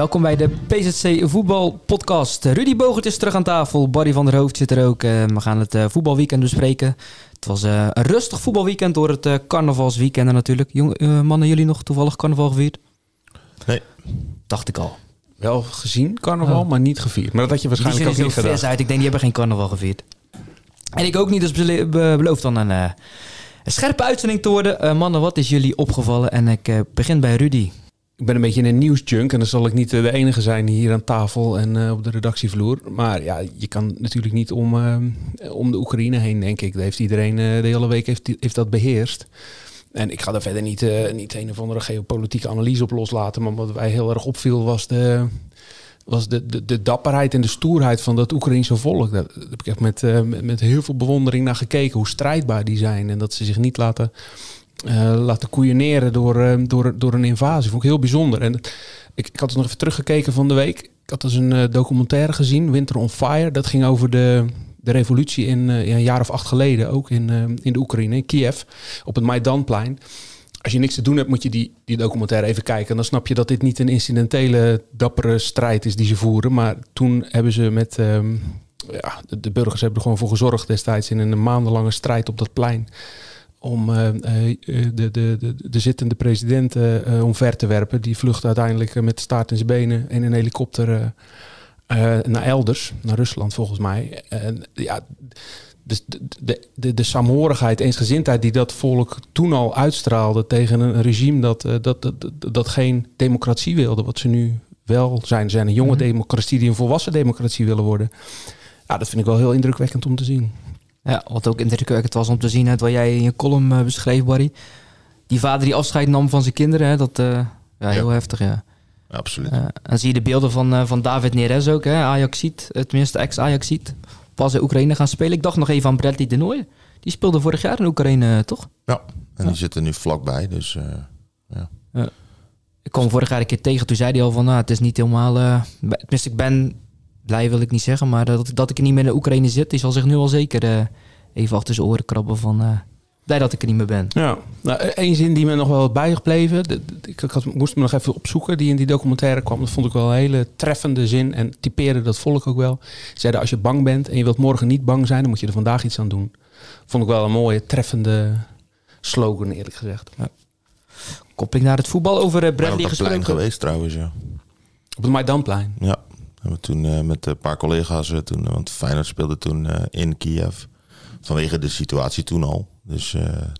Welkom bij de PZC Voetbal Podcast. Rudy Bogert is terug aan tafel. Barry van der Hoofd zit er ook. Uh, we gaan het uh, voetbalweekend bespreken. Het was uh, een rustig voetbalweekend door het carnavalsweekend natuurlijk. Jong, mannen, jullie nog toevallig carnaval gevierd? Nee. Dacht ik al. Wel gezien carnaval, oh. maar niet gevierd. Maar dat had je waarschijnlijk ook niet gedaan. uit. Ik denk, die hebben geen carnaval gevierd. En ik ook niet, dus be belooft dan een, een, scherpe uitzending te worden. mannen, wat is jullie opgevallen? En ik begin bij Rudy ik ben een beetje een nieuwsjunk en dan zal ik niet eh, de enige zijn hier aan tafel en uh, op de redactievloer. Maar ja, je kan natuurlijk niet om, uh, om de Oekraïne heen, denk ik. Dat heeft iedereen de hele week heeft, heeft dat beheerst. En ik ga daar verder niet, niet een of andere geopolitieke analyse op loslaten. Maar wat wij heel erg opviel was de, was de, de, de dapperheid en de stoerheid van dat Oekraïnse volk. Daar heb ik echt met, met, met heel veel bewondering naar gekeken. Hoe strijdbaar die zijn en dat ze zich niet laten uh, laten koeieneren door, uh, door, door een invasie. Vond ik heel bijzonder. En ik, ik had nog even teruggekeken van de week. Ik had dus een uh, documentaire gezien, Winter on Fire. Dat ging over de, de revolutie in ja, een jaar of acht geleden, ook in, in de Oekraïne, in Kiev, op het Maidanplein. Als je niks te doen hebt, moet je die, die documentaire even kijken. En dan snap je dat dit niet een incidentele, dappere strijd is die ze voeren. Maar toen hebben ze met... Um, ja, de, de burgers hebben er gewoon voor gezorgd destijds in een maandenlange strijd op dat plein om uh, de, de, de, de zittende president uh, omver te werpen. Die vlucht uiteindelijk met de staart in zijn benen in een helikopter naar elders, naar Rusland volgens mij. En ja, dus de, de, de, de saamhorigheid, eensgezindheid die dat volk toen al uitstraalde tegen een regime dat, dat, dat, dat, geen democratie wilde, wat ze nu wel zijn. Ze zijn een jonge mhm. democratie die een volwassen democratie willen worden. Ja, dat vind ik wel heel indrukwekkend om te zien. Ja, wat ook indrukwekkend was om te zien, wat jij in je column uh, beschreef, Barry. Die vader die afscheid nam van zijn kinderen, hè, dat uh, ja, heel heftig, ja. Absoluut. Uh, en zie je de beelden van, van David Neres ook, hè, Ajaxiet, tenminste ex-Ajaxiet. Pas in Oekraïne gaan spelen. Ik dacht nog even aan Bradley de Nooijen. Die speelde vorig jaar in Oekraïne, toch? Ja, en die zitten nu vlakbij, dus ja. ja. Ik kwam vorig jaar een keer tegen, toen zei hij al van, nou, het is niet helemaal... tenminste, ik ben blij wil ik niet zeggen, maar dat, dat ik er niet meer in de Oekraïne zit, die zal zich nu al zeker uh, even achter zijn oren krabben van uh, blij dat ik er niet meer ben. Ja, nou, één zin die me nog wel bijgebleven, ik, ik had, moest me nog even opzoeken, die in die documentaire kwam. Dat vond ik wel een hele treffende zin en typeerde dat volk ook wel. Zeiden als je bang bent en je wilt morgen niet bang zijn, dan moet je er vandaag iets aan doen. Vond ik wel een mooie, treffende slogan eerlijk gezegd. Ja. Koppeling naar het voetbal over uh, Bradley gesproken. geweest trouwens, ja. Op het Maidanplein? Ja. We we toen uh, met een paar collega's, uh, toen, want Feyenoord speelde toen uh, in Kiev. Vanwege de situatie toen al. Dus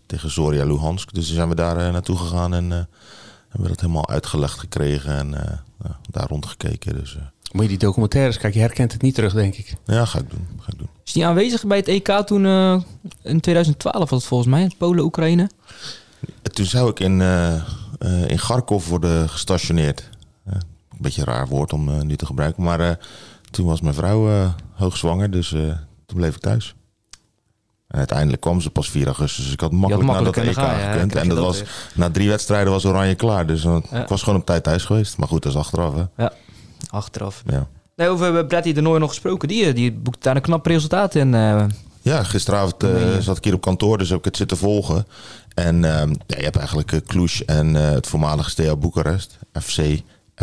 tegen Zoria Luhansk. Dus zijn we daar naartoe gegaan en hebben we dat helemaal uitgelegd gekregen. En daar rondgekeken. Dus, Moet je die documentaires kijken? Je herkent het niet terug, denk ik. Ja, ga ik doen. Ga ik doen. Is die aanwezig bij het EK toen in 2012 was het volgens mij? Polen-Oekraïne? Toen zou ik in, in Kharkov worden gestationeerd beetje raar woord om uh, nu te gebruiken. Maar uh, toen was mijn vrouw uh, hoogzwanger, dus toen bleef ik thuis. En uiteindelijk kwam ze pas 4 augustus. Dus ik had makkelijk, had makkelijk naar dat EK gaan, gekund. En dat, was, na drie wedstrijden was Oranje klaar. Dus ja. ik was gewoon op tijd thuis geweest. Maar goed, dat is achteraf. Hè? Ja, achteraf. Ja. Nee, over Bradley de Nooy nog gesproken. Die, die boekt daar een knap resultaat in. Ja, gisteravond uh, zat ik hier op kantoor, dus heb ik het zitten volgen. En uh, ja, je hebt eigenlijk uh, en het voormalige Steaua Boekarest, FC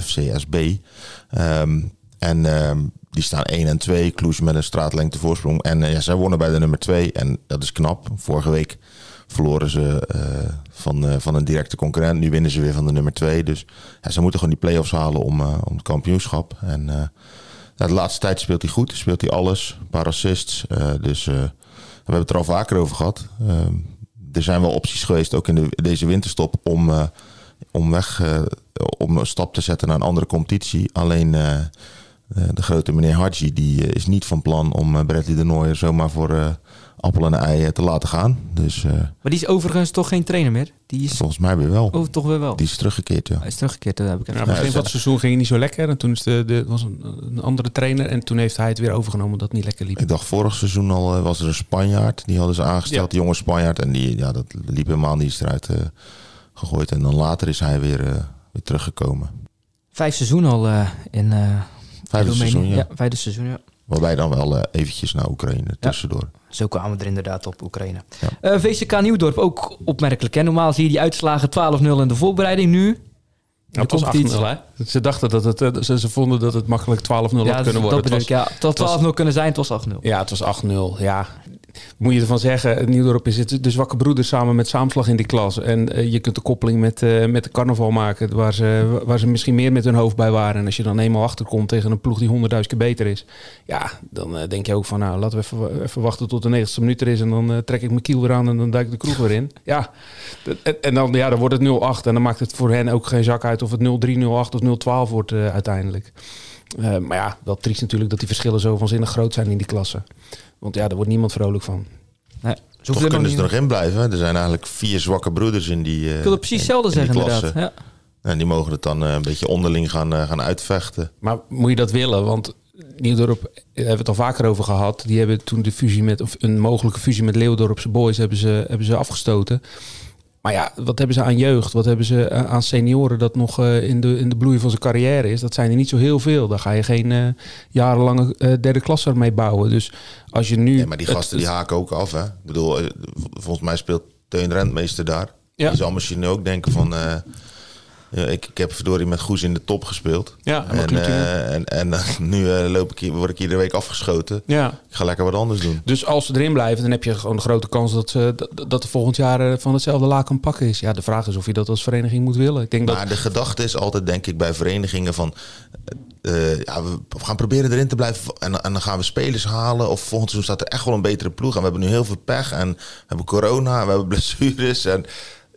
FCSB. Um, en um, die staan 1 en 2. Kloes met een straatlengte voorsprong. En uh, ja, zij wonnen bij de nummer 2. En dat is knap. Vorige week verloren ze uh, van, uh, van een directe concurrent. Nu winnen ze weer van de nummer 2. Dus ja, ze moeten gewoon die play-offs halen om, om het kampioenschap. En de laatste tijd speelt hij goed. Speelt hij alles. Een paar assists. dus we hebben het er al vaker over gehad. Ehm, er zijn wel opties geweest, ook in de, deze winterstop, om, om weg om een stap te zetten naar een andere competitie. Alleen uh, de grote meneer Hadji, die is niet van plan om Bradley de Nooijer zomaar voor appel en ei te laten gaan. Dus, maar die is overigens toch geen trainer meer? Die is... Volgens mij weer wel. Oh, toch weer wel? Die is teruggekeerd, ja. Hij is teruggekeerd, dat heb ik even ja, begin van het seizoen ging hij niet zo lekker. En toen is de, de, was een, een, andere trainer. En toen heeft hij het weer overgenomen dat het niet lekker liep. Ik dacht vorig seizoen al was er een Spanjaard. Die hadden ze aangesteld, ja. jonge Spanjaard. En die, ja, dat liep helemaal niet. Is eruit gegooid. En dan later is hij weer, weer teruggekomen. Vijf seizoen al in Vijfde seizoen, ja. ja. Vijfde seizoen, ja. Waarbij dan wel uh, eventjes naar Oekraïne tussendoor. Zo kwamen we er inderdaad op Oekraïne. Ja. Uh, VCK Nieuwdorp, ook opmerkelijk. Hè? Normaal zie je die uitslagen 12-0 in de voorbereiding. Nu ja, het was 8-0, hè? Ze dachten dat het, eh, ze, ze vonden dat het makkelijk 12-0 ja, had kunnen worden. Dat bedoel ik, ja. Het had 12-0 kunnen zijn, het was 8-0. Ja, het was 8-0. Ja, moet je ervan zeggen, Nieuwdorp is het de zwakke broeders samen met Saamslag in die klas. En uh, je kunt de koppeling met, uh, met de carnaval maken, waar ze, waar ze misschien meer met hun hoofd bij waren. En als je dan eenmaal achterkomt tegen een ploeg die honderdduizend keer beter is, ja, dan uh, denk je ook van, nou, laten we even, even wachten tot de 90 minuut er is. En dan trek ik mijn kiel weer aan en dan duik ik de kroeg weer in. Ja, en, dan, ja, dan wordt het 0-8. En dan maakt het voor hen ook geen zak uit of het 0-3, 0-8 of 0-12 wordt uiteindelijk. maar ja, wel triest natuurlijk dat die verschillen zo vanzinnig groot zijn in die klassen. Want ja, daar wordt niemand vrolijk van. Nee, Toch kunnen ze er nog in blijven. Er zijn eigenlijk vier zwakke broeders in die uh, Ik wilde precies hetzelfde zeggen inderdaad. Ja. En die mogen het dan uh, een beetje onderling gaan, uh, gaan uitvechten. Maar moet je dat willen? Want Nieuwdorp, daar hebben we het al vaker over gehad. Die hebben toen de fusie met, of een mogelijke fusie met Leeuwdorpse Boys hebben ze, hebben ze afgestoten. Maar ja, wat hebben ze aan jeugd? Wat hebben ze aan senioren dat nog uh, in, de, in de bloei van zijn carrière is? Dat zijn er niet zo heel veel. Daar ga je geen uh, jarenlange uh, derde klasse mee bouwen. Dus als je nu... Nee, maar die gasten die haken ook af. Hè? Ik bedoel, volgens mij speelt Teun Rentmeester daar. Ja. Die zal misschien ook denken van... Ja, ik, ik heb verdorie met Goes in de top gespeeld. Ja, en, uh, en, en uh, nu uh, loop ik hier, word ik iedere week afgeschoten. Ja. Ik ga lekker wat anders doen. Dus als ze erin blijven, dan heb je gewoon een grote kans dat, ze, dat, dat er volgend jaar van hetzelfde laken pakken is. Ja, de vraag is of je dat als vereniging moet willen. Ik denk maar dat... de gedachte is altijd, denk ik, bij verenigingen van... ja, we gaan proberen erin te blijven en, en dan gaan we spelers halen. Of volgend seizoen staat er echt wel een betere ploeg. En we hebben nu heel veel pech en we hebben corona en we hebben blessures en...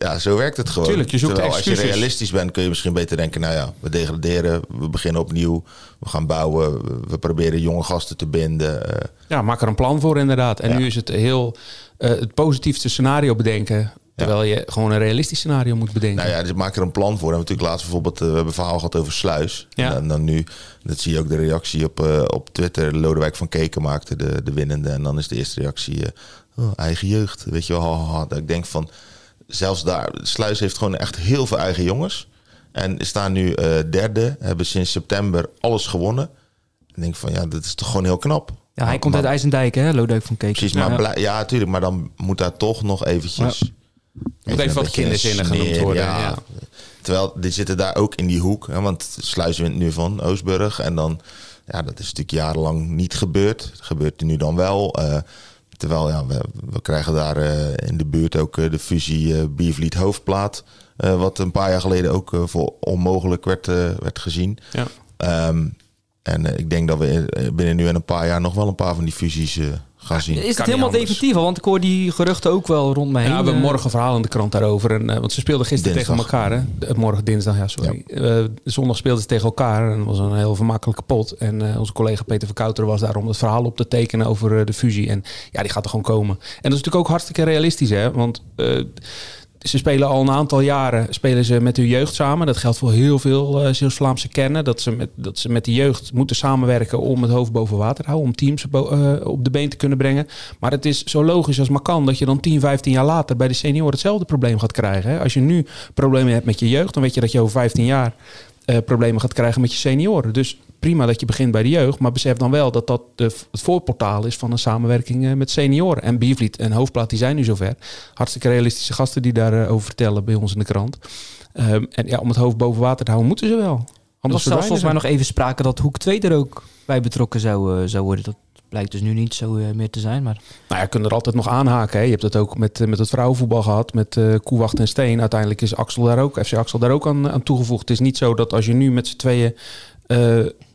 Ja, zo werkt het gewoon. Tuurlijk, je zoekt Terwijl als je realistisch bent, kun je misschien beter denken... nou ja, we degraderen, we beginnen opnieuw, we gaan bouwen... we proberen jonge gasten te binden. Uh. Ja, maak er een plan voor inderdaad. En ja. nu is het heel uh, het positiefste scenario bedenken... Terwijl je gewoon een realistisch scenario moet bedenken. Nou ja, dus maak er een plan voor. En natuurlijk laatst bijvoorbeeld, uh, we hebben een verhaal gehad over Sluis. Ja. En dan nu, dat zie je ook de reactie op, uh, op Twitter. Lodewijk van Keken maakte de, de winnende. En dan is de eerste reactie, uh, oh, eigen jeugd. Weet je wel, ik denk van zelfs daar, Sluis heeft gewoon echt heel veel eigen jongens. En staan nu uh, derde, hebben sinds september alles gewonnen. Ik denk van ja, dat is toch gewoon heel knap. Ja, hij maar, komt uit IJsendijk, hè, Lodewijk van Keek. Precies, maar ja, ja, natuurlijk, maar dan moet daar toch nog eventjes... Ja. Moet even wat kinderzinnen genoemd worden. Ja. ja. Terwijl, die zitten daar ook in die hoek. Hè, want Sluis wint nu van Oostburg. En dan, ja, dat is natuurlijk jarenlang niet gebeurd. Dat gebeurt nu dan wel. Uh, Terwijl ja, we, we krijgen daar uh, in de buurt ook uh, de fusie uh, Biervliet Hoofdplaat. wat een paar jaar geleden ook voor onmogelijk werd, werd gezien. Ja. Um, en ik denk dat we binnen nu en een paar jaar nog wel een paar van die fusies gaan zien. Is het helemaal definitief al? Want ik hoor die geruchten ook wel rond mij heen. Ja, we hebben morgen verhaal in de krant daarover. En, uh, want ze speelden gisteren dinsdag. tegen elkaar. Hè? Morgen dinsdag, ja, sorry. Ja. Uh, zondag speelden ze tegen elkaar. En dat was een heel vermakelijke pot. En uh, onze collega Peter Verkouter was daar om het verhaal op te tekenen over de fusie. En ja, die gaat er gewoon komen. En dat is natuurlijk ook hartstikke realistisch, hè. Want ze spelen al een aantal jaren spelen ze met hun jeugd samen. Dat geldt voor heel veel uh, Zeeuws-Vlaamse kennen. Dat ze, met, dat ze met de jeugd moeten samenwerken om het hoofd boven water te houden. Om teams uh, op de been te kunnen brengen. Maar het is zo logisch als maar kan dat je dan 10, 15 jaar later bij de senioren hetzelfde probleem gaat krijgen. Hè? Als je nu problemen hebt met je jeugd, dan weet je dat je over 15 jaar uh, problemen gaat krijgen met je senioren. Dus prima dat je begint bij de jeugd, maar besef dan wel dat dat de, het voorportaal is van een samenwerking uh, met senioren. En Biervliet en Hoofdplaat, die zijn nu zover. Hartstikke realistische gasten die daarover uh, vertellen bij ons in de krant. Um, en ja, om het hoofd boven water te houden, moeten ze wel. Anders was zelfs volgens mij nog even sprake dat Hoek 2 er ook bij betrokken zou, uh, zou worden. Dat blijkt dus nu niet zo uh, meer te zijn. Maar... Nou ja, je kunt er altijd nog aanhaken. Hè. Je hebt het ook met, uh, met het vrouwenvoetbal gehad, met uh, Koewacht en Steen. Uiteindelijk is Axel daar ook, FC Axel daar ook aan, aan toegevoegd. Het is niet zo dat als je nu met z'n tweeën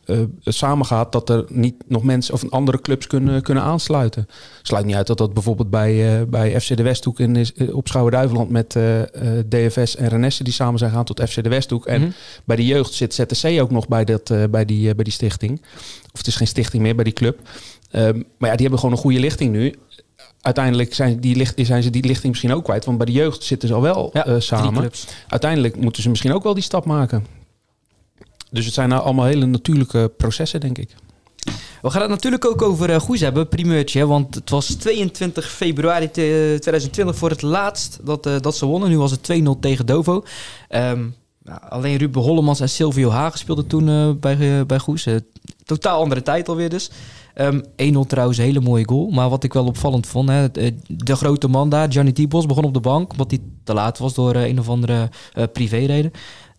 uh, samengaat, dat er niet nog mensen of andere clubs kunnen, kunnen aansluiten. Sluit niet uit dat dat bijvoorbeeld bij, uh, bij FC de Westhoek in, is, op Schouwen-Duiveland met uh, DFS en Renesse die samen zijn gaan tot FC de Westhoek. En mm -hmm. bij de jeugd zit ZTC ook nog bij, dat, bij, die, bij die stichting. Of het is geen stichting meer bij die club. Um, maar ja, die hebben gewoon een goede lichting nu uiteindelijk zijn, die licht, zijn ze die lichting misschien ook kwijt. Want bij de jeugd zitten ze al wel ja, uh, samen. Uiteindelijk moeten ze misschien ook wel die stap maken. Dus het zijn nou allemaal hele natuurlijke processen, denk ik. We gaan het natuurlijk ook over uh, Goes hebben, primeurtje. Want het was 22 februari 2020 voor het laatst dat, uh, dat ze wonnen. Nu was het 2-0 tegen Dovo. Um, nou, alleen Ruben Hollemans en Silvio Hagen speelden toen uh, bij, bij Goes. totaal andere tijd alweer dus. Um, 1-0 trouwens, een hele mooie goal. Maar wat ik wel opvallend vond, hè, de grote man daar, Gianni Tibos, begon op de bank. Omdat hij te laat was door een of andere privéreden.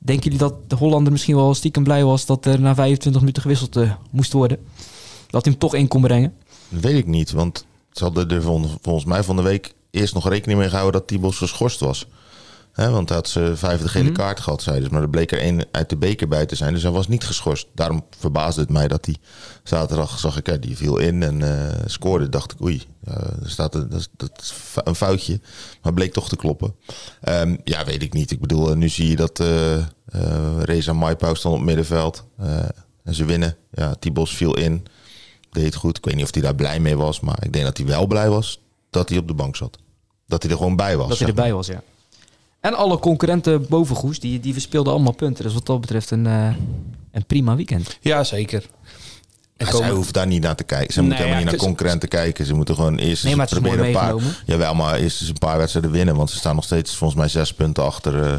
Denken jullie dat de Hollander misschien wel stiekem blij was dat er na 25 minuten gewisseld uh, moest worden? Dat hij hem toch in kon brengen? Dat weet ik niet, want ze hadden er volgens mij van de week eerst nog rekening mee gehouden dat Tibos geschorst was. He, want hij had ze vijfde gele mm -hmm. kaart gehad, zeiden ze. Maar er bleek er één uit de beker bij te zijn. Dus hij was niet geschorst. Daarom verbaasde het mij dat hij zaterdag, zag ik, hè, die viel in en uh, scoorde. Dacht ik, oei, uh, er staat een, dat, dat een foutje. Maar bleek toch te kloppen. Um, ja, weet ik niet. Ik bedoel, nu zie je dat uh, Reza Maipau stond op middenveld. en ze winnen. Ja, Tibos viel in. Deed goed. Ik weet niet of hij daar blij mee was. Maar ik denk dat hij wel blij was dat hij op de bank zat. Dat hij er gewoon bij was. Dat hij erbij was, ja. En alle concurrenten boven Goes, die, die verspeelden allemaal punten. Dus wat dat betreft een, uh, een prima weekend. Ja, zeker. En komen... Zij hoeft daar niet naar te kijken. Ze nee, moeten helemaal ja, niet naar concurrenten kijken. Ze moeten gewoon eerst nee, maar proberen een paar. Jawel, maar eerst eens een paar wedstrijden winnen. Want ze staan nog steeds volgens mij zes punten achter uh,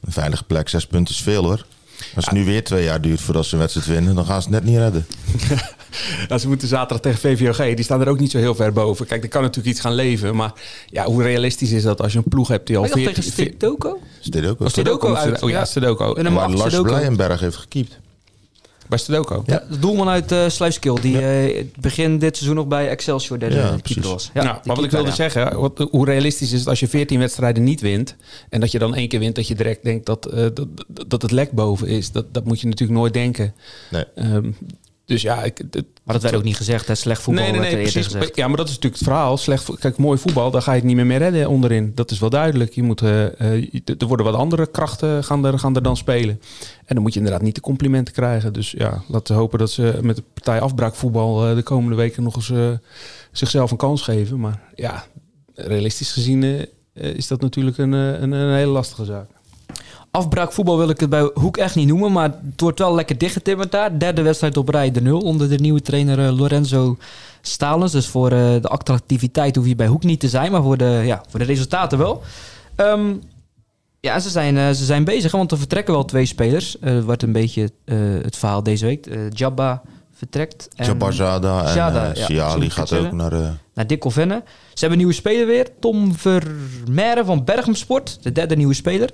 een veilige plek. Zes punten is veel hoor. Als het ja. nu weer twee jaar duurt voordat ze een wedstrijd winnen, dan gaan ze het net niet redden. nou, ze moeten zaterdag tegen VVOG. Die staan er ook niet zo heel ver boven. Kijk, er kan natuurlijk iets gaan leven. Maar ja, hoe realistisch is dat als je een ploeg hebt die al... Veert, tegen Stedoko? Stedoko. Oh, Stedoko uit. Oh ja, Stedoko. En maar Lars Blijenberg heeft gekiept. Bij Stedoko? Ja, de doelman uit uh, Sluiskil. Die ja. uh, begin dit seizoen nog bij Excelsior derde ja, keeper was. Ja, nou, maar wat ik wilde ja. zeggen, wat, hoe realistisch is het als je 14 wedstrijden niet wint... en dat je dan één keer wint, dat je direct denkt dat, uh, dat, dat het lek boven is. Dat, dat moet je natuurlijk nooit denken. Nee. Um, dus ja, ik, het, maar dat werd ook niet gezegd, hè? slecht voetbal. Nee, nee, nee precies. Ja, maar dat is natuurlijk het verhaal. Slecht, kijk, mooi voetbal, daar ga je het niet meer mee redden onderin. Dat is wel duidelijk. Je moet, uh, uh, er worden wat andere krachten gaan er, gaan er dan spelen. En dan moet je inderdaad niet de complimenten krijgen. Dus ja, laten we hopen dat ze met de partij afbraakvoetbal uh, de komende weken nog eens zichzelf een kans geven. Maar ja, realistisch gezien is dat natuurlijk een, een, een hele lastige zaak afbraakvoetbal wil ik het bij Hoek echt niet noemen. Maar het wordt wel lekker dichtgetimmerd daar. Derde wedstrijd op rij de nul onder de nieuwe trainer uh, Lorenzo Stalens. Dus voor uh, de attractiviteit hoef je bij Hoek niet te zijn. Maar voor de, ja, voor de resultaten wel. Um, ja, ze zijn, uh, ze zijn bezig. Want er vertrekken wel twee spelers. Uh, wordt een beetje het verhaal deze week. Jabba vertrekt. En Jabba Zada en Zada, ja, Siali gaat ook naar... Naar Dick Venne. Ze hebben een nieuwe speler weer. Tom Vermeeren van Berghem Sport. De derde nieuwe speler.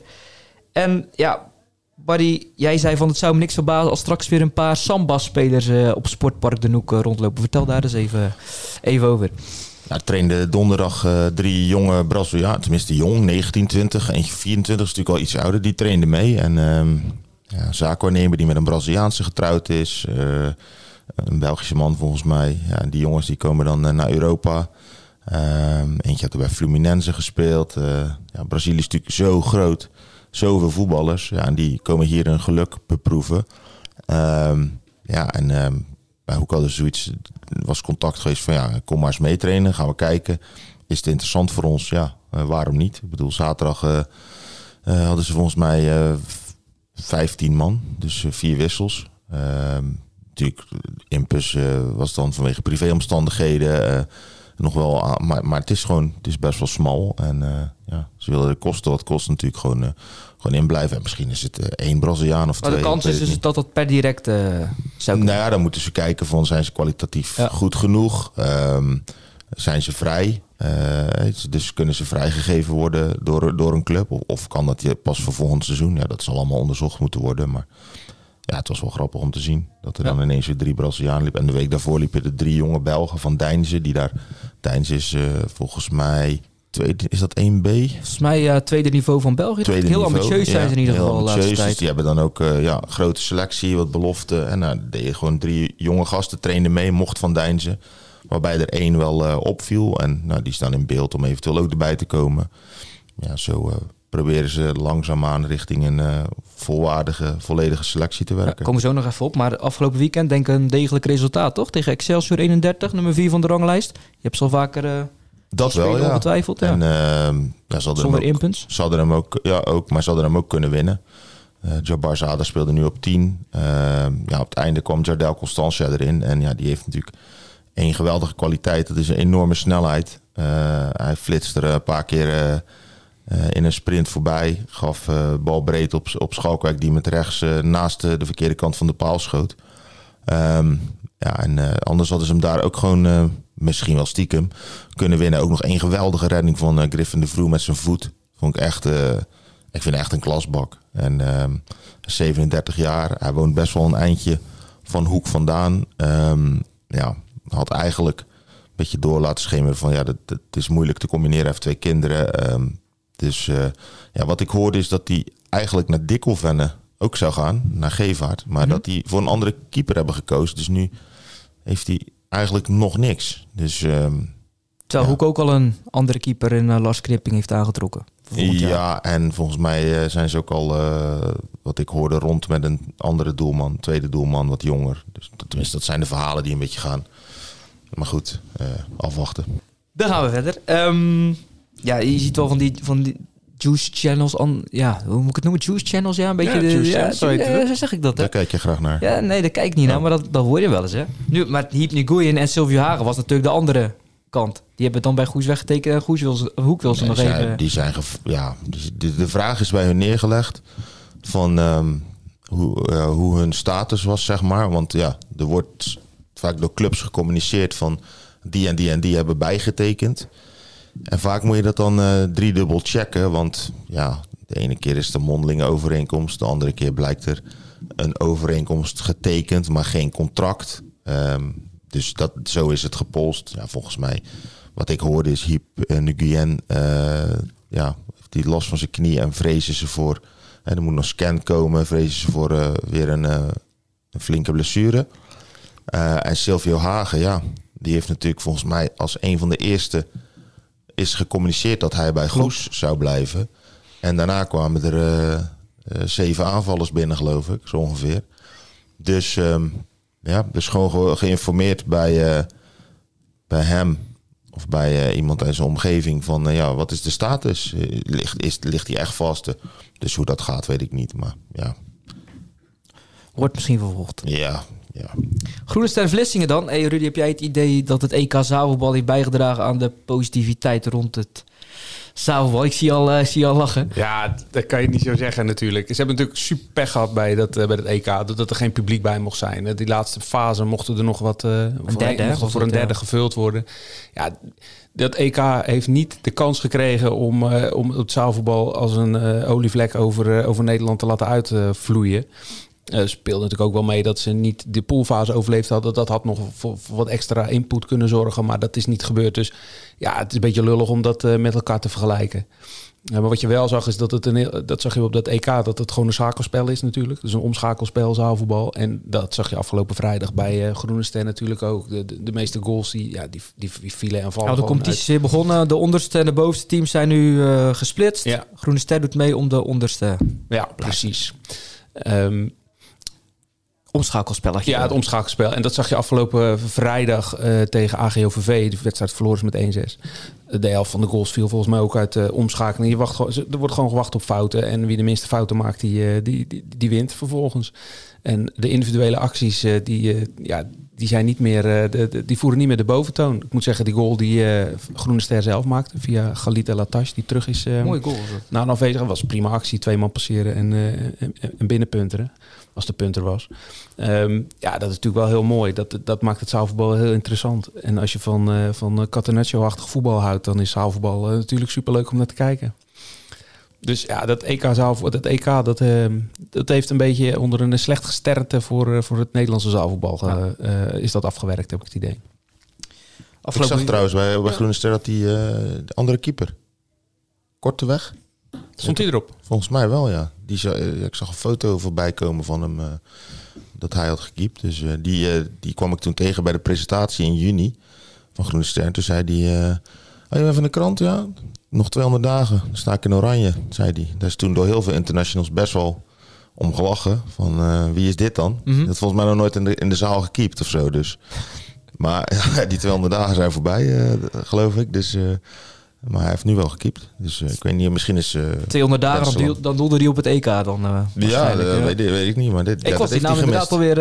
En ja, Buddy, jij zei van het zou me niks verbazen als straks weer een paar Samba-spelers uh, op Sportpark de Noek uh, rondlopen. Vertel daar eens even, even over. Nou, trainde donderdag uh, drie jonge Brazilianen, tenminste jong, 19, 20, eentje 24, is natuurlijk al iets ouder. Die trainde mee en um, ja, zaakwaarnemer die met een Braziliaanse getrouwd is. een Belgische man volgens mij. Ja, die jongens die komen dan naar Europa. Um, eentje had er bij Fluminense gespeeld. ja, Brazilië is natuurlijk zo groot zoveel voetballers. Ja, en die komen hier een geluk beproeven. Um, ja, en um, bij hadden zoiets, was contact geweest van ja, kom maar eens meetrainen, gaan we kijken. Is het interessant voor ons? Ja, uh, waarom niet? Ik bedoel, zaterdag uh, uh, hadden ze volgens mij 15 man, dus vier wissels. Um, natuurlijk, Impus was dan vanwege privéomstandigheden nog wel, maar, maar het is gewoon, het is best wel smal. En uh, ja, ze willen de kosten wat kost natuurlijk gewoon, uh, gewoon in blijven. En misschien is het uh, één Braziliaan of maar twee. Maar de kans is dus dat dat per direct zou Nou ja, dan moeten ze kijken van zijn ze kwalitatief ja. goed genoeg? Um, zijn ze vrij? dus kunnen ze vrijgegeven worden door, door een club? Of, of kan dat je pas voor volgend seizoen? Ja, dat zal allemaal onderzocht moeten worden. Maar ja, het was wel grappig om te zien. Dat er dan ineens weer drie Brazilianen liepen. En de week daarvoor liepen er drie jonge Belgen van Deinze. Die daar, Deinze is uh, volgens mij tweede, is dat 1B? Volgens mij uh, tweede niveau van België. Tweede heel niveau. ambitieus zijn ze in ieder geval de ambitieus. tijd. Dus die hebben dan ook uh, ja, grote selectie, wat belofte. En nou, deed je gewoon drie jonge gasten trainen mee, mocht van Deinzen. Waarbij er één wel uh, opviel. En nou, die staan in beeld om eventueel ook erbij te komen. Ja, zo proberen ze langzaamaan richting een volwaardige, volledige selectie te werken. Ja, komen we zo nog even op. Maar afgelopen weekend denk ik een degelijk resultaat, toch? Tegen Excelsior 31, nummer 4 van de ranglijst. Je hebt ze al vaker... Dat wel, ja. Ongetwijfeld, ja. En, uh, ja, ze Zonder inpunts? Ze hadden hem ook, ja, ook, maar ze hadden hem ook kunnen winnen. Uh, Jabbar Zada speelde nu op 10. Uh, ja, op het einde kwam Jardel Constantia erin. En ja, die heeft natuurlijk één geweldige kwaliteit. Dat is een enorme snelheid. Uh, hij flitst er een paar keer in een sprint voorbij. Gaf bal breed op, op Schalkwijk die met rechts naast de verkeerde kant van de paal schoot. Um, ja, en anders hadden ze hem daar ook gewoon misschien wel stiekem kunnen winnen. Ook nog één geweldige redding van Griffin de Vroe met zijn voet. Vond ik echt, ik vind echt een klasbak. En uh, 37 jaar, hij woont best wel een eindje van Hoek vandaan. Um, ja, had eigenlijk een beetje door laten schemeren van ja, dat is moeilijk te combineren. Hij heeft twee kinderen. Um, dus uh, ja, wat ik hoorde is dat hij eigenlijk naar Dikkelvenne ook zou gaan, naar Gevaart. Maar Mhm. dat hij voor een andere keeper hebben gekozen. Dus nu heeft hij eigenlijk nog niks. Dus, um, Terwijl ja. Hoek ook al een andere keeper in uh, Lars Kripping heeft aangetrokken. Ja, en volgens mij uh, zijn ze ook al, uh, wat ik hoorde, rond met een andere doelman, tweede doelman, wat jonger. Dus dat, tenminste, dat zijn de verhalen die een beetje gaan. Maar goed, afwachten. Dan gaan we verder. Um, ja, je ziet wel van die, van die juice channels. An, ja, hoe moet ik het noemen? Juice channels, ja, een beetje. Ja, de, ja, channels, zo heet ja, het. zo zeg ik dat. Hè? Daar kijk je graag naar. Ja, nee, daar kijk ik niet naar, maar dat, dat hoor je wel eens, hè. Nu, maar Hiep Nguyen en Sylvio Hagen was natuurlijk de andere kant. Die hebben het dan bij Goes weggetekend en Goes wil ze, Hoek wil ze Nee, nog zij- even... Die zijn ja, die- de, de vraag is bij hun neergelegd van ehm, hoe, eh, hoe hun status was, zeg maar. Want ja, er wordt vaak door clubs gecommuniceerd van die en die en die hebben bijgetekend. En vaak moet je dat dan eh driedubbel checken, want ja, de ene keer is een mondelinge overeenkomst, de andere keer blijkt er een overeenkomst getekend, maar geen contract. Ehm, dus dat, zo is het gepolst. Ja, volgens mij, wat ik hoorde is Hiep uh, Nguyen, eh, ja, die last van zijn knie en vrezen ze voor, en er moet nog scan komen, vrezen ze voor eh, weer een, eh, een flinke blessure. Eh, en Silvio Hagen, ja, die heeft natuurlijk volgens mij als een van de eerste is gecommuniceerd dat hij bij Goes zou blijven. En daarna kwamen er eh, eh, zeven aanvallers binnen, geloof ik, zo ongeveer. Dus ehm, ja, dus gewoon ge- geïnformeerd bij, eh, bij hem of bij iemand in zijn omgeving van ja, wat is de status? Ligt, is, ligt hij echt vast? Dus hoe dat gaat, weet ik niet. Maar ja, Wordt misschien vervolgd. ja, ja. Groene Ster Vlissingen dan. Hey Rudy, heb jij het idee dat het EK zaalvoetbal heeft bijgedragen aan de positiviteit rond het zaalvoetbal? Ik zie al, eh, zie al lachen. Ja, dat kan je niet zo zeggen natuurlijk. Ze hebben natuurlijk super pech gehad bij, dat, eh, bij het EK. Dat er geen publiek bij mocht zijn. Eh, Die laatste fase mochten er nog wat eh, voor, derde, was voor een derde ja. gevuld worden. Ja, dat EK heeft niet de kans gekregen om, eh, om het zaalvoetbal als een olievlek over, over Nederland te laten uitvloeien. Eh speelde natuurlijk ook wel mee dat ze niet de poolfase overleefd hadden. Dat had nog voor, voor wat extra input kunnen zorgen, maar dat is niet gebeurd. Dus ja, het is een beetje lullig om dat eh, met elkaar te vergelijken. Ja, maar wat je wel zag is dat het een heel- dat zag je op dat EK dat het gewoon een schakelspel is natuurlijk. Dus een omschakelspel zaalvoetbal en dat zag je afgelopen vrijdag bij eh, Groene Ster natuurlijk ook. De, de, de meeste goals die ja die, die, vielen en vallen. Nou, de competitie is weer begonnen. De onderste en de bovenste teams zijn nu eh, gesplitst. Ja. Groene Ster doet mee om de onderste. Ja, precies. Ehm, omschakelspelletje. Ja, het omschakelspel. En dat zag je afgelopen vrijdag eh, tegen AGOVV. De wedstrijd verloren ze met 1-6. De helft van de goals viel volgens mij ook uit de omschakeling. Je wacht, gewoon- er wordt gewoon gewacht op fouten. En wie de minste fouten maakt, die, eh, die, die, die wint vervolgens. En de individuele acties, eh, die, eh, ja, die, zijn niet meer, eh, de, de- die voeren niet meer de boventoon. Ik moet zeggen, die goal die eh, Groene Ster zelf maakte via Galita Latash, die terug is... eh, Mooi goal. na een was een prima actie. Twee man passeren en, eh, en, en binnenpunteren. Als de punter was. Ehm, ja, dat is natuurlijk wel heel mooi. Dat, dat maakt het zaalvoetbal heel interessant. En als je van, eh van Catenaccio-achtig voetbal houdt... dan is zaalvoetbal eh, natuurlijk superleuk om naar te kijken. Dus ja, dat EK, zaalvoetbal, dat, EK dat, ehm, dat heeft een beetje onder een slecht gesternte... voor, eh, voor het Nederlandse zaalvoetbal eh, is dat afgewerkt, heb ik het idee. Ik zag trouwens bij, bij Groene Ster dat die eh, de andere keeper, Korteweg. Stond hij erop? Volgens mij wel, ja. Die, eh, ik zag een foto voorbij komen van hem eh, dat hij had gekiept. Dus eh, die, die kwam ik toen tegen bij de presentatie in juni van Groene Ster. Toen zei hij, oh, je bent van de krant, ja? Nog 200 dagen, dan sta ik in oranje, zei hij. Daar is toen door heel veel internationals best wel om gelachen. Van, wie is dit dan? Mhm. Dat volgens mij nog nooit in de, in de zaal gekiept of zo, dus... Maar die 200 dagen zijn voorbij, geloof ik. Dus, maar hij heeft nu wel gekiept. Dus eh, ik weet niet, misschien is... eh, 200 dagen, dan, Best doel- dan doelde hij op het EK dan uh, ja, waarschijnlijk, dat ja. weet, ik- weet ik niet. Maar dit, Ik ja, was die naam inderdaad gemist. alweer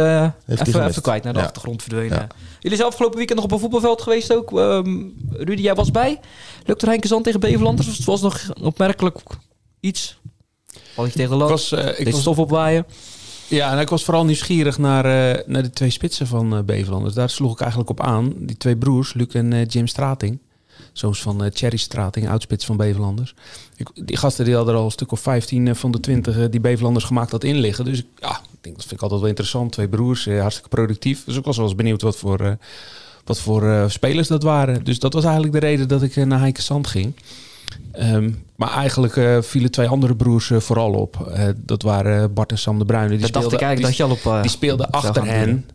eh, even, even kwijt naar de Ja. achtergrond verdwenen. Ja. Jullie zijn afgelopen weekend nog op een voetbalveld geweest ook. Ehm, Rudy, jij was bij. Lukte Henke Zand tegen Beverland? Dus het was nog opmerkelijk iets. Je tegen de was, eh, ik was, stof opwaaien? ja, en ik was vooral nieuwsgierig naar, eh, naar de twee spitsen van eh Beverland. Dus daar sloeg ik eigenlijk op aan. Die twee broers, Luc en eh, Jim Strating. Zoons van eh Thierry Strating, oudspits van Beverlanders. Ik, die gasten die hadden er al een stuk of 15 eh, van de 20 eh, die Beverlanders gemaakt had in liggen. Dus ja, ik denk, dat vind ik altijd wel interessant. Twee broers, hartstikke productief. Dus ik was wel eens benieuwd wat voor, wat voor spelers dat waren. Dus dat was eigenlijk de reden dat ik naar Heike Sand ging. Ehm, maar eigenlijk eh, vielen twee andere broers eh, vooral op. Eh, dat waren Bart en Sam de Bruyne. Die Dat dacht ik speelden- eigenlijk dat je al op... die achter hen.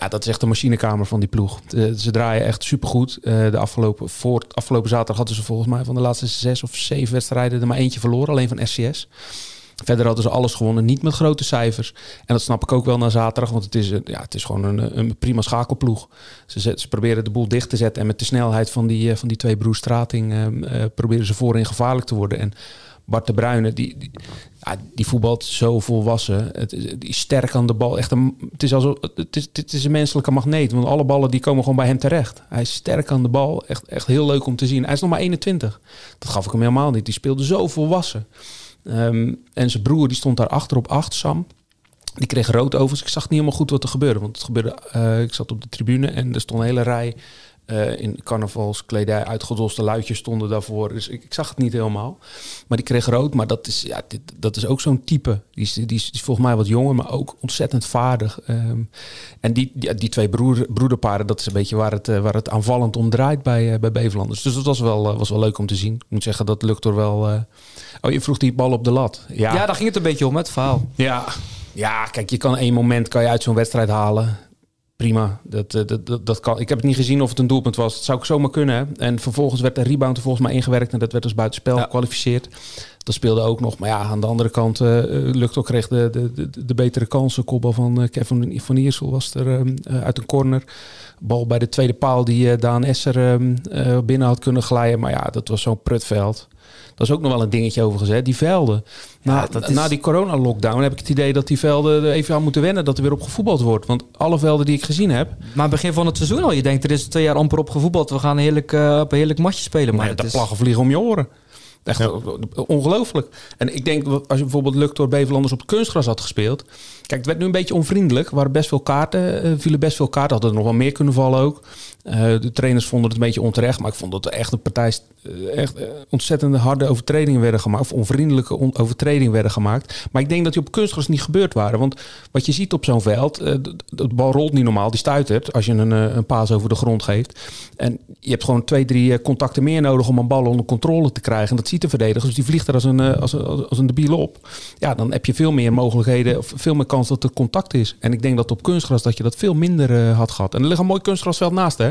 Ja, dat is echt de machinekamer van die ploeg. Ze draaien echt supergoed. De afgelopen, voor, afgelopen zaterdag hadden ze volgens mij van de laatste zes of zeven wedstrijden er maar eentje verloren. Alleen van SCS. Verder hadden ze alles gewonnen. Niet met grote cijfers. En dat snap ik ook wel na zaterdag. Want het is, ja, het is gewoon een, een prima schakelploeg. Ze, ze proberen de boel dicht te zetten. En met de snelheid van die, eh, van die twee broers Strating... eh, eh, proberen ze voorin gevaarlijk te worden. En Bart de Bruyne, die, die, die voetbalt zo volwassen. Het, die is sterk aan de bal. Echt een, het, is alsof, het, is, het is een menselijke magneet. Want alle ballen die komen gewoon bij hem terecht. Hij is sterk aan de bal. Echt, echt heel leuk om te zien. Hij is nog maar 21. Dat gaf ik hem helemaal niet. Die speelde zo volwassen. Ehm, en zijn broer die stond daar achter op 8, Sam. Die kreeg rood overigens. Ik zag niet helemaal goed wat er gebeurde. Want het gebeurde, eh, ik zat op de tribune en er stond een hele rij eh, in carnavalskledij uitgedoste luidjes stonden daarvoor. Dus ik, ik zag het niet helemaal. Maar die kreeg rood. Maar dat is, ja, dit, dat is ook zo'n type. Die is, die, is, die is volgens mij wat jonger, maar ook ontzettend vaardig. Ehm, en die, die, die twee broer, broederparen, dat is een beetje waar het, eh, waar het aanvallend om draait bij, eh, bij Beverlanders. Dus dat was wel, was wel leuk om te zien. Ik moet zeggen, dat lukt er wel... Oh, je vroeg die bal op de lat. Ja, daar ging het een beetje om, het verhaal. Ja, ja kijk, je kan één moment kan je uit zo'n wedstrijd halen. Prima, dat, eh, dat, dat, dat kan. Ik heb het niet gezien of het een doelpunt was. Dat zou ik zomaar kunnen. hè. En vervolgens werd de rebound er volgens mij ingewerkt en dat werd dus buitenspel Ja. gekwalificeerd. Dat speelde ook nog. Maar ja, aan de andere kant uh, lukt ook kreeg de, de, de, de betere kansen. Kopbal van uh, Kevin van Iersel was er um, uh, uit een corner. Bal bij de tweede paal die Daan Esser um, binnen had kunnen glijden. Maar ja, dat was zo'n prutveld. Dat is ook nog wel een dingetje overigens, hè? die velden. Na, ja, is... na die corona-lockdown heb ik het idee dat die velden er even aan moeten wennen dat er weer op gevoetbald wordt. Want alle velden die ik gezien heb. Maar begin van het seizoen al, je denkt er is twee jaar amper op gevoetbald. We gaan heerlijk, uh, op een heerlijk matje spelen. Maar nee, dat is... plaggen vliegen om je oren. Echt ja. ongelooflijk. En ik denk, als je bijvoorbeeld Lukt door Beverlanders op kunstgras had gespeeld. Kijk, het werd nu een beetje onvriendelijk. Er waren best veel kaarten, uh, vielen best veel kaarten. Hadden er nog wel meer kunnen vallen ook. Uh, de trainers vonden het een beetje onterecht. Maar ik vond dat er echt een partij echt ontzettende harde overtredingen werden gemaakt. Of onvriendelijke on overtredingen werden gemaakt. Maar ik denk dat die op kunstgras niet gebeurd waren. Want wat je ziet op zo'n veld, de, bal rolt niet normaal. Die stuitert als je een, een paas over de grond geeft. En je hebt gewoon twee, drie contacten meer nodig om een bal onder controle te krijgen. En dat ziet de verdediger. Dus die vliegt er als een, als als een debiel op. Ja, dan heb je veel meer mogelijkheden, of veel meer kans dat er contact is. En ik denk dat op kunstgras dat je dat veel minder uh, had gehad. En er ligt een mooi kunstgrasveld naast, hè?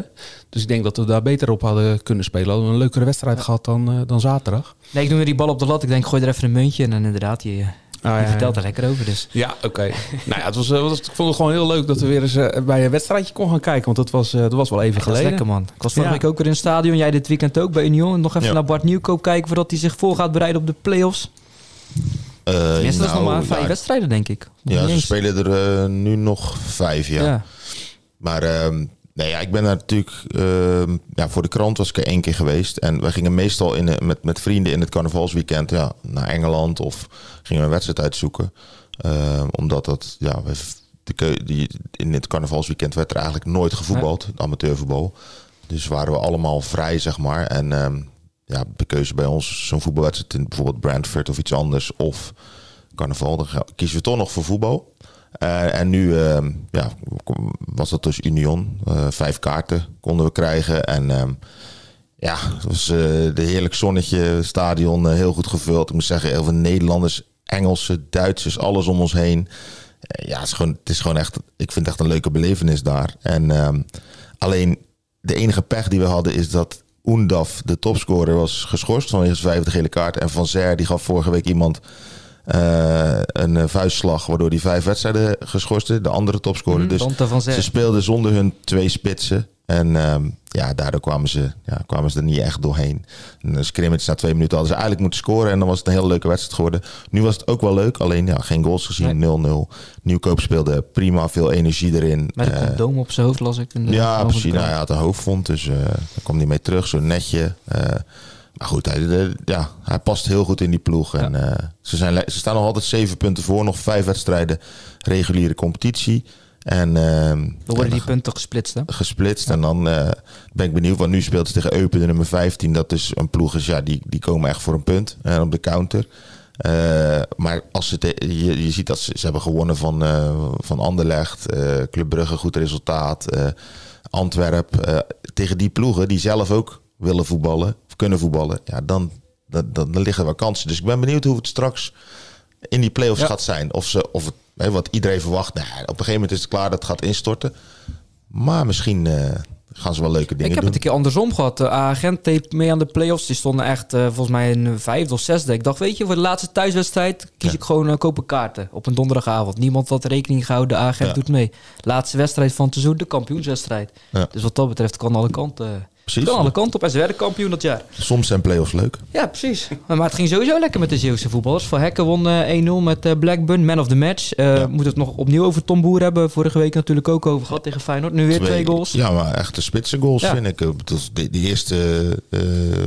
Dus ik denk dat we daar beter op hadden kunnen spelen. Hadden we een leukere wedstrijd ja. gehad dan, uh, dan zaterdag. Nee, ik doe nu die bal op de lat. Ik denk, gooi er even een muntje. En dan inderdaad, je, ah, vertelt er lekker over. Dus. Ja, oké. Okay. nou ja, het was, was, ik vond het gewoon heel leuk dat we weer eens uh, bij een wedstrijdje kon gaan kijken. Want dat was, uh, dat was wel even geleden. Lekker, man. Ik was vorige ja. week ook weer in het stadion. Jij dit weekend ook bij Union. Nog even ja. naar Bart Nieuwkoop kijken voordat hij zich voor gaat bereiden op de play-offs. Uh, Tenminste, nou, dat is nog maar vijf wedstrijden, denk ik. Nog ja, ze spelen er uh, nu nog vijf, ja. ja. Maar uh, nee, ja, ik ben daar natuurlijk... Uh, ja, voor de krant was ik er één keer geweest. En we gingen meestal in, met, met vrienden in het carnavalsweekend ja, naar Engeland... of gingen we een wedstrijd uitzoeken. Uh, omdat dat... Ja, de, die, in het carnavalsweekend werd er eigenlijk nooit gevoetbald. Amateurvoetbal. Dus waren we allemaal vrij, zeg maar. En... ja, de keuze bij ons, zo'n voetbalwedstrijd in bijvoorbeeld Brentford of iets anders, of carnaval, dan kiezen we toch nog voor voetbal. Uh, en nu uh, ja, was dat dus Union. Uh, vijf kaarten konden we krijgen. En ja, het was uh, de heerlijk zonnetje, stadion heel goed gevuld. Ik moet zeggen, heel veel Nederlanders, Engelsen, Duitsers, alles om ons heen. ja, het is, gewoon, het is gewoon echt, ik vind het echt een leuke belevenis daar. En ehm, alleen de enige pech die we hadden is dat Oendaf, de topscorer, was geschorst vanwege zijn vijfde gele kaart. En Van Zer, die gaf vorige week iemand uh, een vuistslag, waardoor die vijf wedstrijden geschorste. De andere topscorer. Mm, dus ze speelden zonder hun twee spitsen. En um, ja, daardoor kwamen ze, ja, kwamen ze er niet echt doorheen. Een scrimmage na twee minuten hadden ze eigenlijk moeten scoren. En dan was het een hele leuke wedstrijd geworden. Nu was het ook wel leuk. Alleen ja, geen goals gezien. 0-0. Nieuwkoop speelde prima. Veel energie erin. Met een uh, doom op zijn hoofd las ik. ja, precies. Nou, hij had een hoofdvond. Dus uh, daar kwam hij mee terug. Zo netje. Uh, maar goed, hij, ja, hij past heel goed in die ploeg. En, ze, zijn, ze staan nog altijd zeven punten voor. Nog vijf wedstrijden reguliere competitie. En, uh, Dan worden die punten gesplitst, hè? Gesplitst. En dan uh, ben ik benieuwd, want nu speelt ze tegen Eupen, de nummer 15. Dat is een ploeg, is, ja, die, die komen echt voor een punt uh, op de counter. Uh, maar als ze je, je ziet dat ze, ze hebben gewonnen van, van Anderlecht, Club Brugge, goed resultaat. Antwerp, tegen die ploegen die zelf ook willen voetballen, of kunnen voetballen. Ja, dan, dan, dan, liggen er kansen. Dus ik ben benieuwd hoe het straks in die play-offs gaat zijn. Of, ze, of het wat iedereen verwacht. Nou, op een gegeven moment is het klaar dat het gaat instorten. Maar misschien uh, gaan ze wel leuke dingen doen. Ik heb het een keer andersom gehad. De agent deed mee aan de play-offs. Die stonden echt uh, volgens mij een vijfde of zesde. Ik dacht, weet je, voor de laatste thuiswedstrijd kies ik gewoon uh, kopen kaarten op een donderdagavond. Niemand had rekening gehouden. De agent doet mee. Laatste wedstrijd van het seizoen, de kampioenswedstrijd. Dus wat dat betreft kan alle kanten Precies. Kan alle kanten op en ze werden kampioen dat jaar. Soms zijn play-offs leuk. Ja, precies. Maar het ging sowieso lekker met de Zeeuwse voetballers. Van Hekken won 1-0 eh, met uh, Blackburn, man of the match. Uh, ja. Moet het nog opnieuw over Tom Boer hebben. Vorige week natuurlijk ook over gehad tegen Feyenoord. Nu weer twee, goals. Ja, maar echte spitse goals ja. vind ik. De, de eerste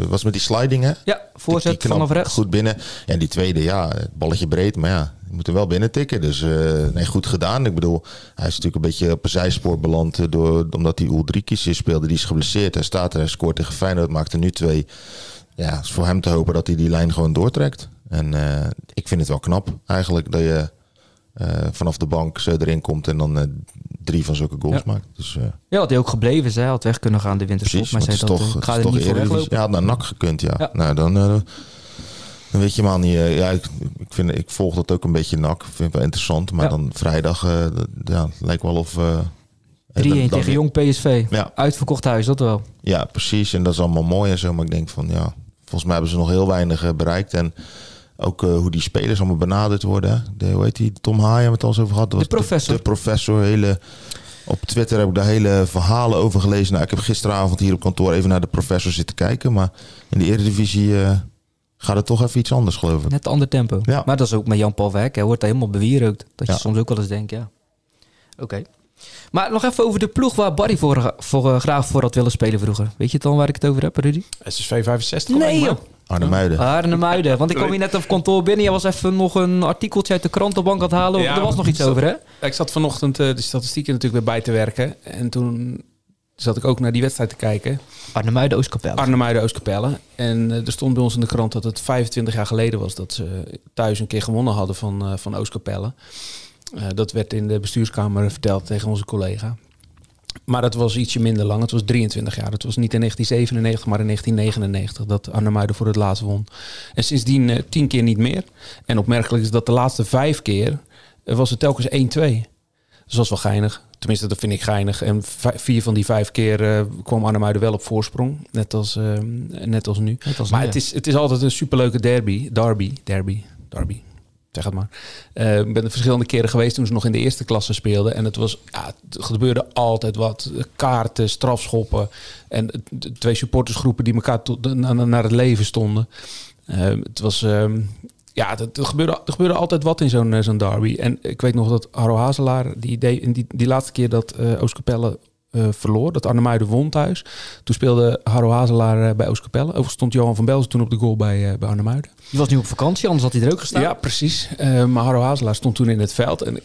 was met die sliding hè? Ja, voorzet vanaf rechts. Goed binnen. En die tweede, ja, het balletje breed. Maar ja, je moet er wel binnen tikken. Dus uh, nee, goed gedaan. Ik bedoel, hij is natuurlijk een beetje op een zijspoor beland. Eh, door, omdat hij Ulrikis speelde. Die is geblesseerd. Hij staat er. Hij scoort tegen Feyenoord. Maakt er nu twee. Ja, het is voor hem te hopen dat hij die lijn gewoon doortrekt. En uh, ik vind het wel knap eigenlijk dat je uh, vanaf de bank zo erin komt en dan uh, drie van zulke goals ja. maakt. Dus, ja, had hij ook gebleven. Zij had weg kunnen gaan de winterstop. Maar zei dat toch, ga er niet voor weglopen. Ja, had naar NAC gekund, ja. ja. Nou, dan dan weet je niet. Uh, ja, ik, ik, vind, ik volg dat ook een beetje nak. Vind het wel interessant. Maar dan vrijdag, uh, ja, lijkt wel of... Uh, 3-1 tegen Jong PSV. Ja. Uitverkocht huis, dat wel. Ja, precies. En dat is allemaal mooi en zo. Maar ik denk van, ja, volgens mij hebben ze nog heel weinig bereikt. En ook hoe die spelers allemaal benaderd worden. De, hoe heet die? Tom Haaien hebben het al eens over gehad. de professor. De, de professor. Hele, op Twitter heb ik daar hele verhalen over gelezen. Nou, ik heb gisteravond hier op kantoor even naar de professor zitten kijken. Maar in de Eredivisie gaat het toch even iets anders, geloof ik. Net een ander tempo. Ja. Maar dat is ook met Jan-Paul Verhek. Hij wordt daar helemaal bewierookt. Dat je soms ook wel eens denkt, ja. Oké. Maar nog even over de ploeg waar Barry voor, voor, uh, graag voor had willen spelen vroeger. Weet je dan waar ik het over heb, Rudy? SSV 65. Nee, joh. Arnhem-Muiden. Arnhem-Muiden. Want ik kwam hier net op kantoor binnen. Je was even nog een artikeltje uit de krantenbank aan het halen. Ja, er was nog iets over, hè? Ik zat vanochtend uh, de statistieken natuurlijk weer bij te werken. En toen zat ik ook naar die wedstrijd te kijken. Arnhemuiden Oostkapelle. Arnhemuiden Oostkapelle. En uh, er stond bij ons in de krant dat het 25 jaar geleden was dat ze thuis een keer gewonnen hadden van, uh, van Oostkapelle. Uh, dat werd in de bestuurskamer verteld tegen onze collega. Maar dat was ietsje minder lang. Het was 23 jaar. Het was niet in 1997, maar in 1999 dat Arnhemuiden voor het laatst won. En sindsdien tien keer niet meer. En opmerkelijk is dat de laatste vijf keer was het telkens 1-2. Dus dat was wel geinig. Tenminste, dat vind ik geinig. En vier van die vijf keer uh, kwam Arnhem wel op voorsprong. Net als, uh, net als nu. Net als maar nu, het, is, het is altijd een superleuke derby. Derby. Derby. Derby. Zeg het maar. Uh, ik ben er verschillende keren geweest toen ze nog in de eerste klasse speelden. En het was, ja, het gebeurde altijd wat. Kaarten, strafschoppen. En twee supportersgroepen die elkaar tot, naar het leven stonden. het was, ja, er gebeurde, er gebeurde altijd wat in zo'n zo'n derby. En ik weet nog dat Harro Hazelaar, die, die, die, die laatste keer dat uh, Oostkapelle uh, verloor, dat Arnhemuiden won thuis. Toen speelde Harro Hazelaar uh, bij Oostkapelle. Overigens stond Johan van Belzen toen op de goal bij, uh, bij Arnhemuiden. Die was nu op vakantie, anders had hij er ook gestaan. Ja, precies. maar Harro Hazelaar stond toen in het veld. En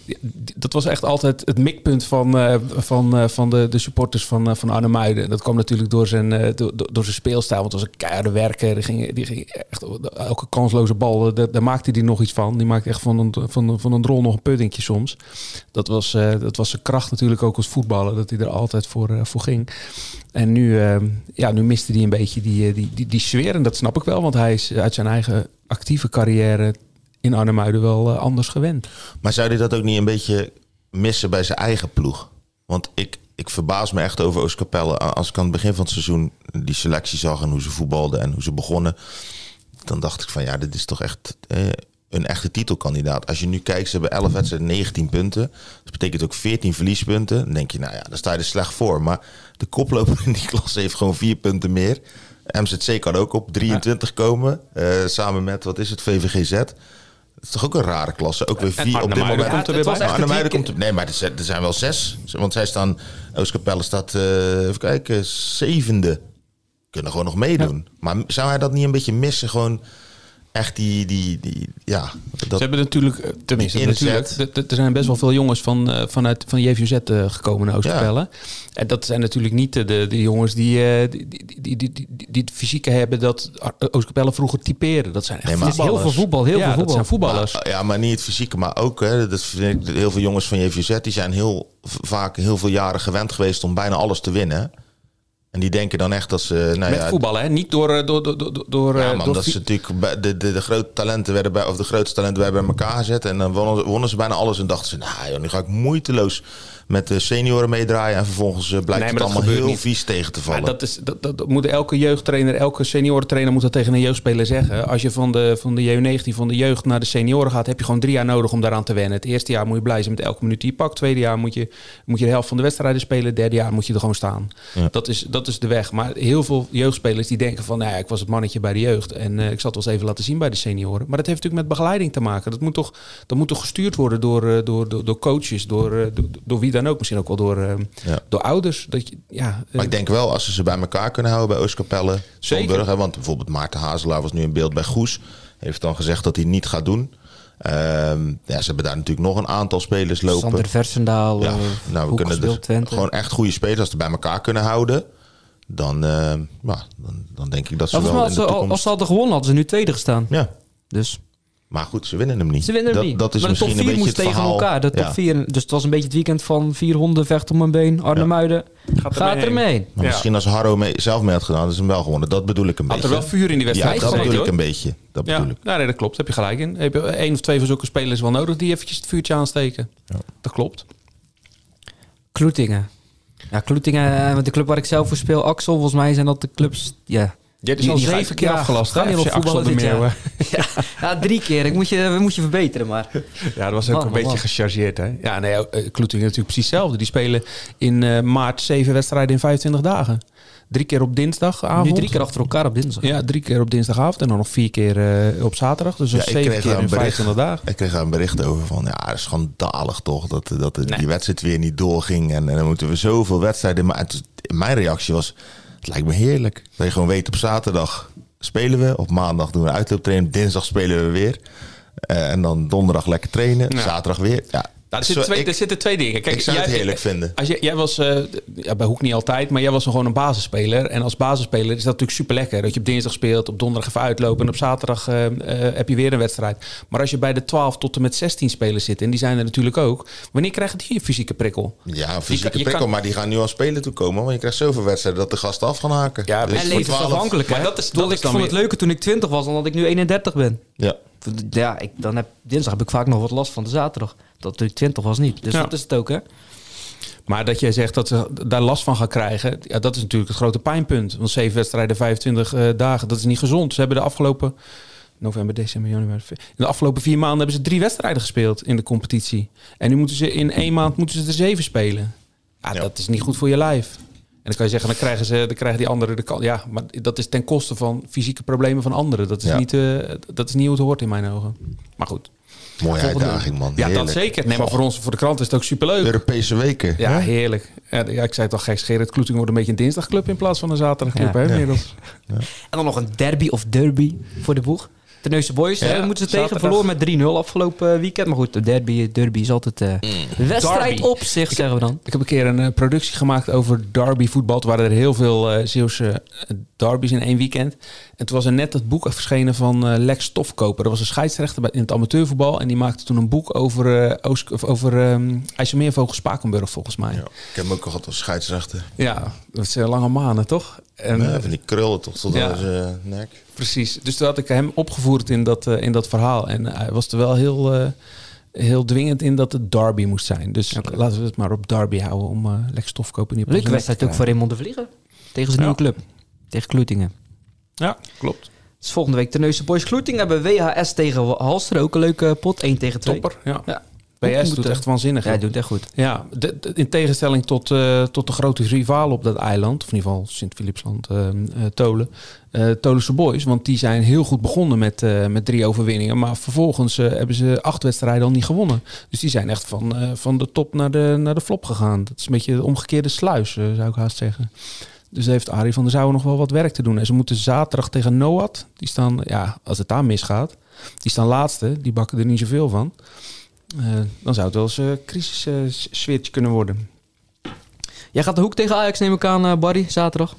dat was echt altijd het mikpunt van, van, van de, de supporters van, van Arnhemuiden. Dat kwam natuurlijk door zijn, door, door zijn speelstijl. Want het was een keiharde werker. Die ging, die ging echt elke kansloze bal, daar, daar, maakte hij nog iets van. Die maakte echt van een, van, van een drol nog een puddingje soms. Dat was, dat was zijn kracht natuurlijk ook als voetballer. Dat hij er altijd voor, voor ging. En nu, uh, ja, nu miste hij een beetje die, die, die, die sfeer. En dat snap ik wel, want hij is uit zijn eigen actieve carrière in Arnhemuiden wel anders gewend. Maar zou hij dat ook niet een beetje missen bij zijn eigen ploeg? Want ik, ik verbaas me echt over Oostkapelle. Als ik aan het begin van het seizoen die selectie zag en hoe ze voetbalden en hoe ze begonnen, dan dacht ik van ja, dit is toch echt eh, een echte titelkandidaat. Als je nu kijkt, ze hebben 11 wedstrijden, 19 punten. Dat betekent ook 14 verliespunten. Dan denk je, nou ja, dan sta je er slecht voor. Maar de koploper in die klas heeft gewoon 4 punten meer. MZC kan ook op 23 komen. Uh, samen met, wat is het, VVGZ. Dat is toch ook een rare klasse. Ook weer vier op dit moment. komt er weer bij. Arnhem komt er, nee, maar er zijn wel zes. Want zij staan, Oostkapelle staat, uh, even kijken, zevende. Kunnen gewoon nog meedoen. Ja. Maar zou hij dat niet een beetje missen? Gewoon echt die, die, die ja. Dat, Ze hebben natuurlijk, eh, tenminste, natuurlijk, er zijn best wel veel jongens van, uh, vanuit van JVZ uh, gekomen naar Oostkapelle. Ja. En dat zijn natuurlijk niet de, de jongens die, uh, die, die, die, die, die, het fysieke hebben dat Oostkapelle vroeger typeren. Dat zijn echt nee, heel veel voetbal, heel ja, veel voetbal. Dat zijn voetballers. Maar, ja, maar niet het fysieke, maar ook, hè, dat vind ik, heel veel jongens van JVZ, die zijn heel vaak heel veel jaren gewend geweest om bijna alles te winnen. En die denken dan echt dat ze... Nou Met ja, voetballen, hè? Niet door... door, door, door ja, man, door dat ze natuurlijk... De, de, de grote talenten werden bij... Of de grootste talenten werden bij elkaar gezet. En dan wonnen, wonnen ze bijna alles. En dachten ze, nou joh, nu ga ik moeiteloos met de senioren meedraaien. En vervolgens blijkt nee, het allemaal heel niet. vies tegen te vallen. Dat, is, dat, dat, moet elke jeugdtrainer, elke seniorentrainer moet dat tegen een jeugdspeler zeggen. Als je van de, van de J19, van de jeugd naar de senioren gaat, heb je gewoon drie jaar nodig om daaraan te wennen. Het eerste jaar moet je blij zijn met elke minuut die je pakt. Tweede jaar moet je, moet je de helft van de wedstrijden spelen. Het derde jaar moet je er gewoon staan. Ja. Dat, is, dat is de weg. Maar heel veel jeugdspelers die denken van, nou ja, ik was het mannetje bij de jeugd. En uh, ik zal het wel eens even laten zien bij de senioren. Maar dat heeft natuurlijk met begeleiding te maken. Dat moet toch, dat moet toch gestuurd worden door, uh, door, door, door coaches, door, door, door wie dan ook. Misschien ook wel door, ja. door ouders. Dat je, ja, maar ik denk wel, als ze ze bij elkaar kunnen houden bij Oostkapelle, Zeker. Hè, want bijvoorbeeld Maarten Hazelaar was nu in beeld bij Goes. Heeft dan gezegd dat hij niet gaat doen. Um, ja, ze hebben daar natuurlijk nog een aantal spelers lopen. Sander Versendaal, ja, nou, we kunnen dus gewoon echt goede spelers als ze bij elkaar kunnen houden. Dan, uh, nou, dan, dan denk ik dat ze ja, wel als, toekomst... als ze hadden gewonnen, hadden ze nu tweede gestaan. Ja. Dus maar goed, ze winnen hem niet. Ze winnen hem dat, niet. Dat is maar de misschien top 4 een beetje moest tegen verhaal. elkaar. De top ja. 4. Dus het was een beetje het weekend van vier honden vechten om een been. Arnhemuiden ja. gaat, gaat er mee. Ja. misschien als Harro mee, zelf mee had gedaan, is hem wel gewonnen. Dat bedoel ik een had beetje. Had er wel vuur in die wedstrijd. Ja, dat bedoel hoor. ik een beetje. Dat bedoel ik. Ja, nee, dat klopt. Daar heb je gelijk in. Heb je één of twee van zulke spelers wel nodig die eventjes het vuurtje aansteken. Dat klopt. Kloetingen. Ja, Kloetingen, want de club waar ik zelf voor speel, Axel, volgens mij zijn dat de clubs... Ja, Jij is al die zeven keer ja, afgelast. Ga niet op voetballen dit jaar. ja, ja, drie keer. Ik moet je, moet je verbeteren, maar... Ja, dat was ook man, een man, beetje man. gechargeerd, hè? Ja, nee, uh, Kloetingen natuurlijk precies hetzelfde. Die spelen in uh, maart zeven wedstrijden in 25 dagen. Drie keer op dinsdagavond. Nu drie keer achter elkaar op dinsdag. Ja, drie keer op dinsdagavond en dan nog vier keer uh, op zaterdag. Dus ja, zeven keer in 25 dagen. Ik kreeg daar een bericht over van, ja, dat is schandalig toch, dat, dat nee. die wedstrijd weer niet doorging. En, en dan moeten we zoveel wedstrijden... Maar het, mijn reactie was, het lijkt me heerlijk. Dat je gewoon weet, op zaterdag spelen we. Op maandag doen we een uitlooptraining. Dinsdag spelen we weer. Uh, en dan donderdag lekker trainen. Ja. Zaterdag weer. Ja, nou, er, zitten twee, ik, er zitten twee dingen. Kijk, ik zou jij, het heerlijk vinden. Als jij, jij was, uh, ja, bij Hoek niet altijd, maar jij was gewoon een basisspeler. En als basisspeler is dat natuurlijk super lekker. Dat je op dinsdag speelt, op donderdag even uitlopen. En op zaterdag uh, uh, heb je weer een wedstrijd. Maar als je bij de 12 tot en met 16 spelers zit, en die zijn er natuurlijk ook. Wanneer krijgen die een fysieke prikkel? Ja, een fysieke prikkel, kan, maar die gaan nu al spelen toe komen. Want je krijgt zoveel wedstrijden dat de gasten af gaan haken. Ja, dus en levensafhankelijk. Maar dat is, dat ik vond het leuker toen ik 20 was, dan dat ik nu 31 ben. Ja. Ja, ik, dan heb, dinsdag heb ik vaak nog wat last van de zaterdag. Dat natuurlijk 20 was niet. Dus ja. dat is het ook, hè? Maar dat jij zegt dat ze daar last van gaan krijgen, ja, dat is natuurlijk het grote pijnpunt. Want zeven wedstrijden, 25 uh, dagen, dat is niet gezond. Ze hebben de afgelopen november, december, januari. In de afgelopen vier maanden hebben ze drie wedstrijden gespeeld in de competitie. En nu moeten ze in één maand moeten ze er zeven spelen. Ja, ja. dat is niet goed voor je lijf. En dan kan je zeggen, dan krijgen, ze, dan krijgen die anderen de kans. Ja, maar dat is ten koste van fysieke problemen van anderen. Dat is, ja. niet, uh, dat is niet hoe het hoort in mijn ogen. Maar goed. Mooie uitdaging, man. Ja, heerlijk. dat zeker. Nee, maar voor ons, voor de krant is het ook superleuk. Europese weken. Ja, hè? heerlijk. Ja, ik zei het al gek, Gerrit Kloeting wordt een beetje een dinsdagclub in plaats van een zaterdagclub, ja. hè, inmiddels. Ja. En dan nog een derby of derby voor de boeg. De Neuse Boys ja, hè, moeten ze tegen verloren met 3-0 afgelopen weekend. Maar goed, de derby, derby is altijd uh, mm. wedstrijd derby. op zich, ik, zeggen we dan. Ik heb een keer een productie gemaakt over derby voetbal. Waren er heel veel uh, Zeeuwse derbies in één weekend. En toen was er net het boek verschenen van eh, Lex Stofkoper. Dat was een scheidsrechter bij- in het amateurvoetbal. En die maakte toen een boek over, eh Oost, of over ehm IJsselmeervogel Spakenburg, volgens mij. Ja. Ja, Ik heb hem ook gehad als scheidsrechter. dat is eh, lange manen, toch? En, Ja, van die krullen toch tot Ja. aan zijn nek. Precies. Dus toen had ik hem opgevoerd in dat, in dat verhaal. En hij was er wel heel, eh, heel dwingend in dat het derby moest zijn. Dus laten we het maar op derby houden om eh Lex Stofkoper niet op Leuke wedstrijd ook voor. Raymond de Vlieger. Tegen zijn Ja. nieuwe club. Tegen Kloetingen. Ja, klopt. Dus volgende week Terneuzen Boys Kloetingen hebben WHS tegen Halster. Ook een leuke pot. 1 tegen 2. Topper. Ja. Ja. BS doet echt waanzinnig. Ja, hij doet het echt goed. Ja, de- de- in tegenstelling tot, eh, tot de grote rivalen op dat eiland, of in ieder geval Sint-Philipsland, eh eh, Tolen, eh Tolense Boys. Want die zijn heel goed begonnen met, eh, met drie overwinningen. Maar vervolgens hebben ze acht wedstrijden al niet gewonnen. Dus die zijn echt van, eh, van de top naar de, naar de flop gegaan. Dat is een beetje de omgekeerde sluis, zou ik haast zeggen. Dus heeft Arie van der Zouwen nog wel wat werk te doen. En ze moeten zaterdag tegen Noat. Die staan, ja, als het daar misgaat, die staan laatste. Die bakken er niet zoveel van. Eh, dan zou het wel eens een crisis-sfeertje kunnen worden. Jij gaat de hoek tegen Ajax neem ik aan, eh, Barry, zaterdag.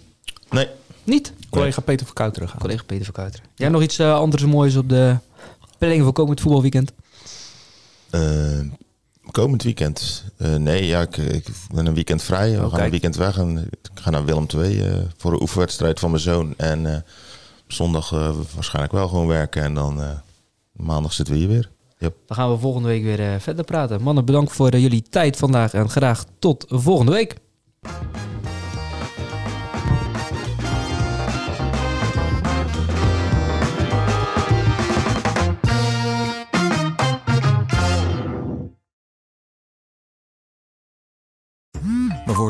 Nee, Niet? Collega Peter van Kuiteren gaan. Collega Peter Verkuiter. Jij nog iets eh, anders moois op de planning voor komend voetbalweekend? eh, komend weekend. Eh, nee, ja, ik, ik ben een weekend vrij. We Oh, gaan kijk. een weekend weg en ik ga naar Willem II eh, voor een oefenwedstrijd van mijn zoon. En eh, zondag eh, waarschijnlijk wel gewoon werken en dan maandag zitten we hier weer. Dan gaan we volgende week weer verder praten. Mannen, bedankt voor jullie tijd vandaag en graag tot volgende week.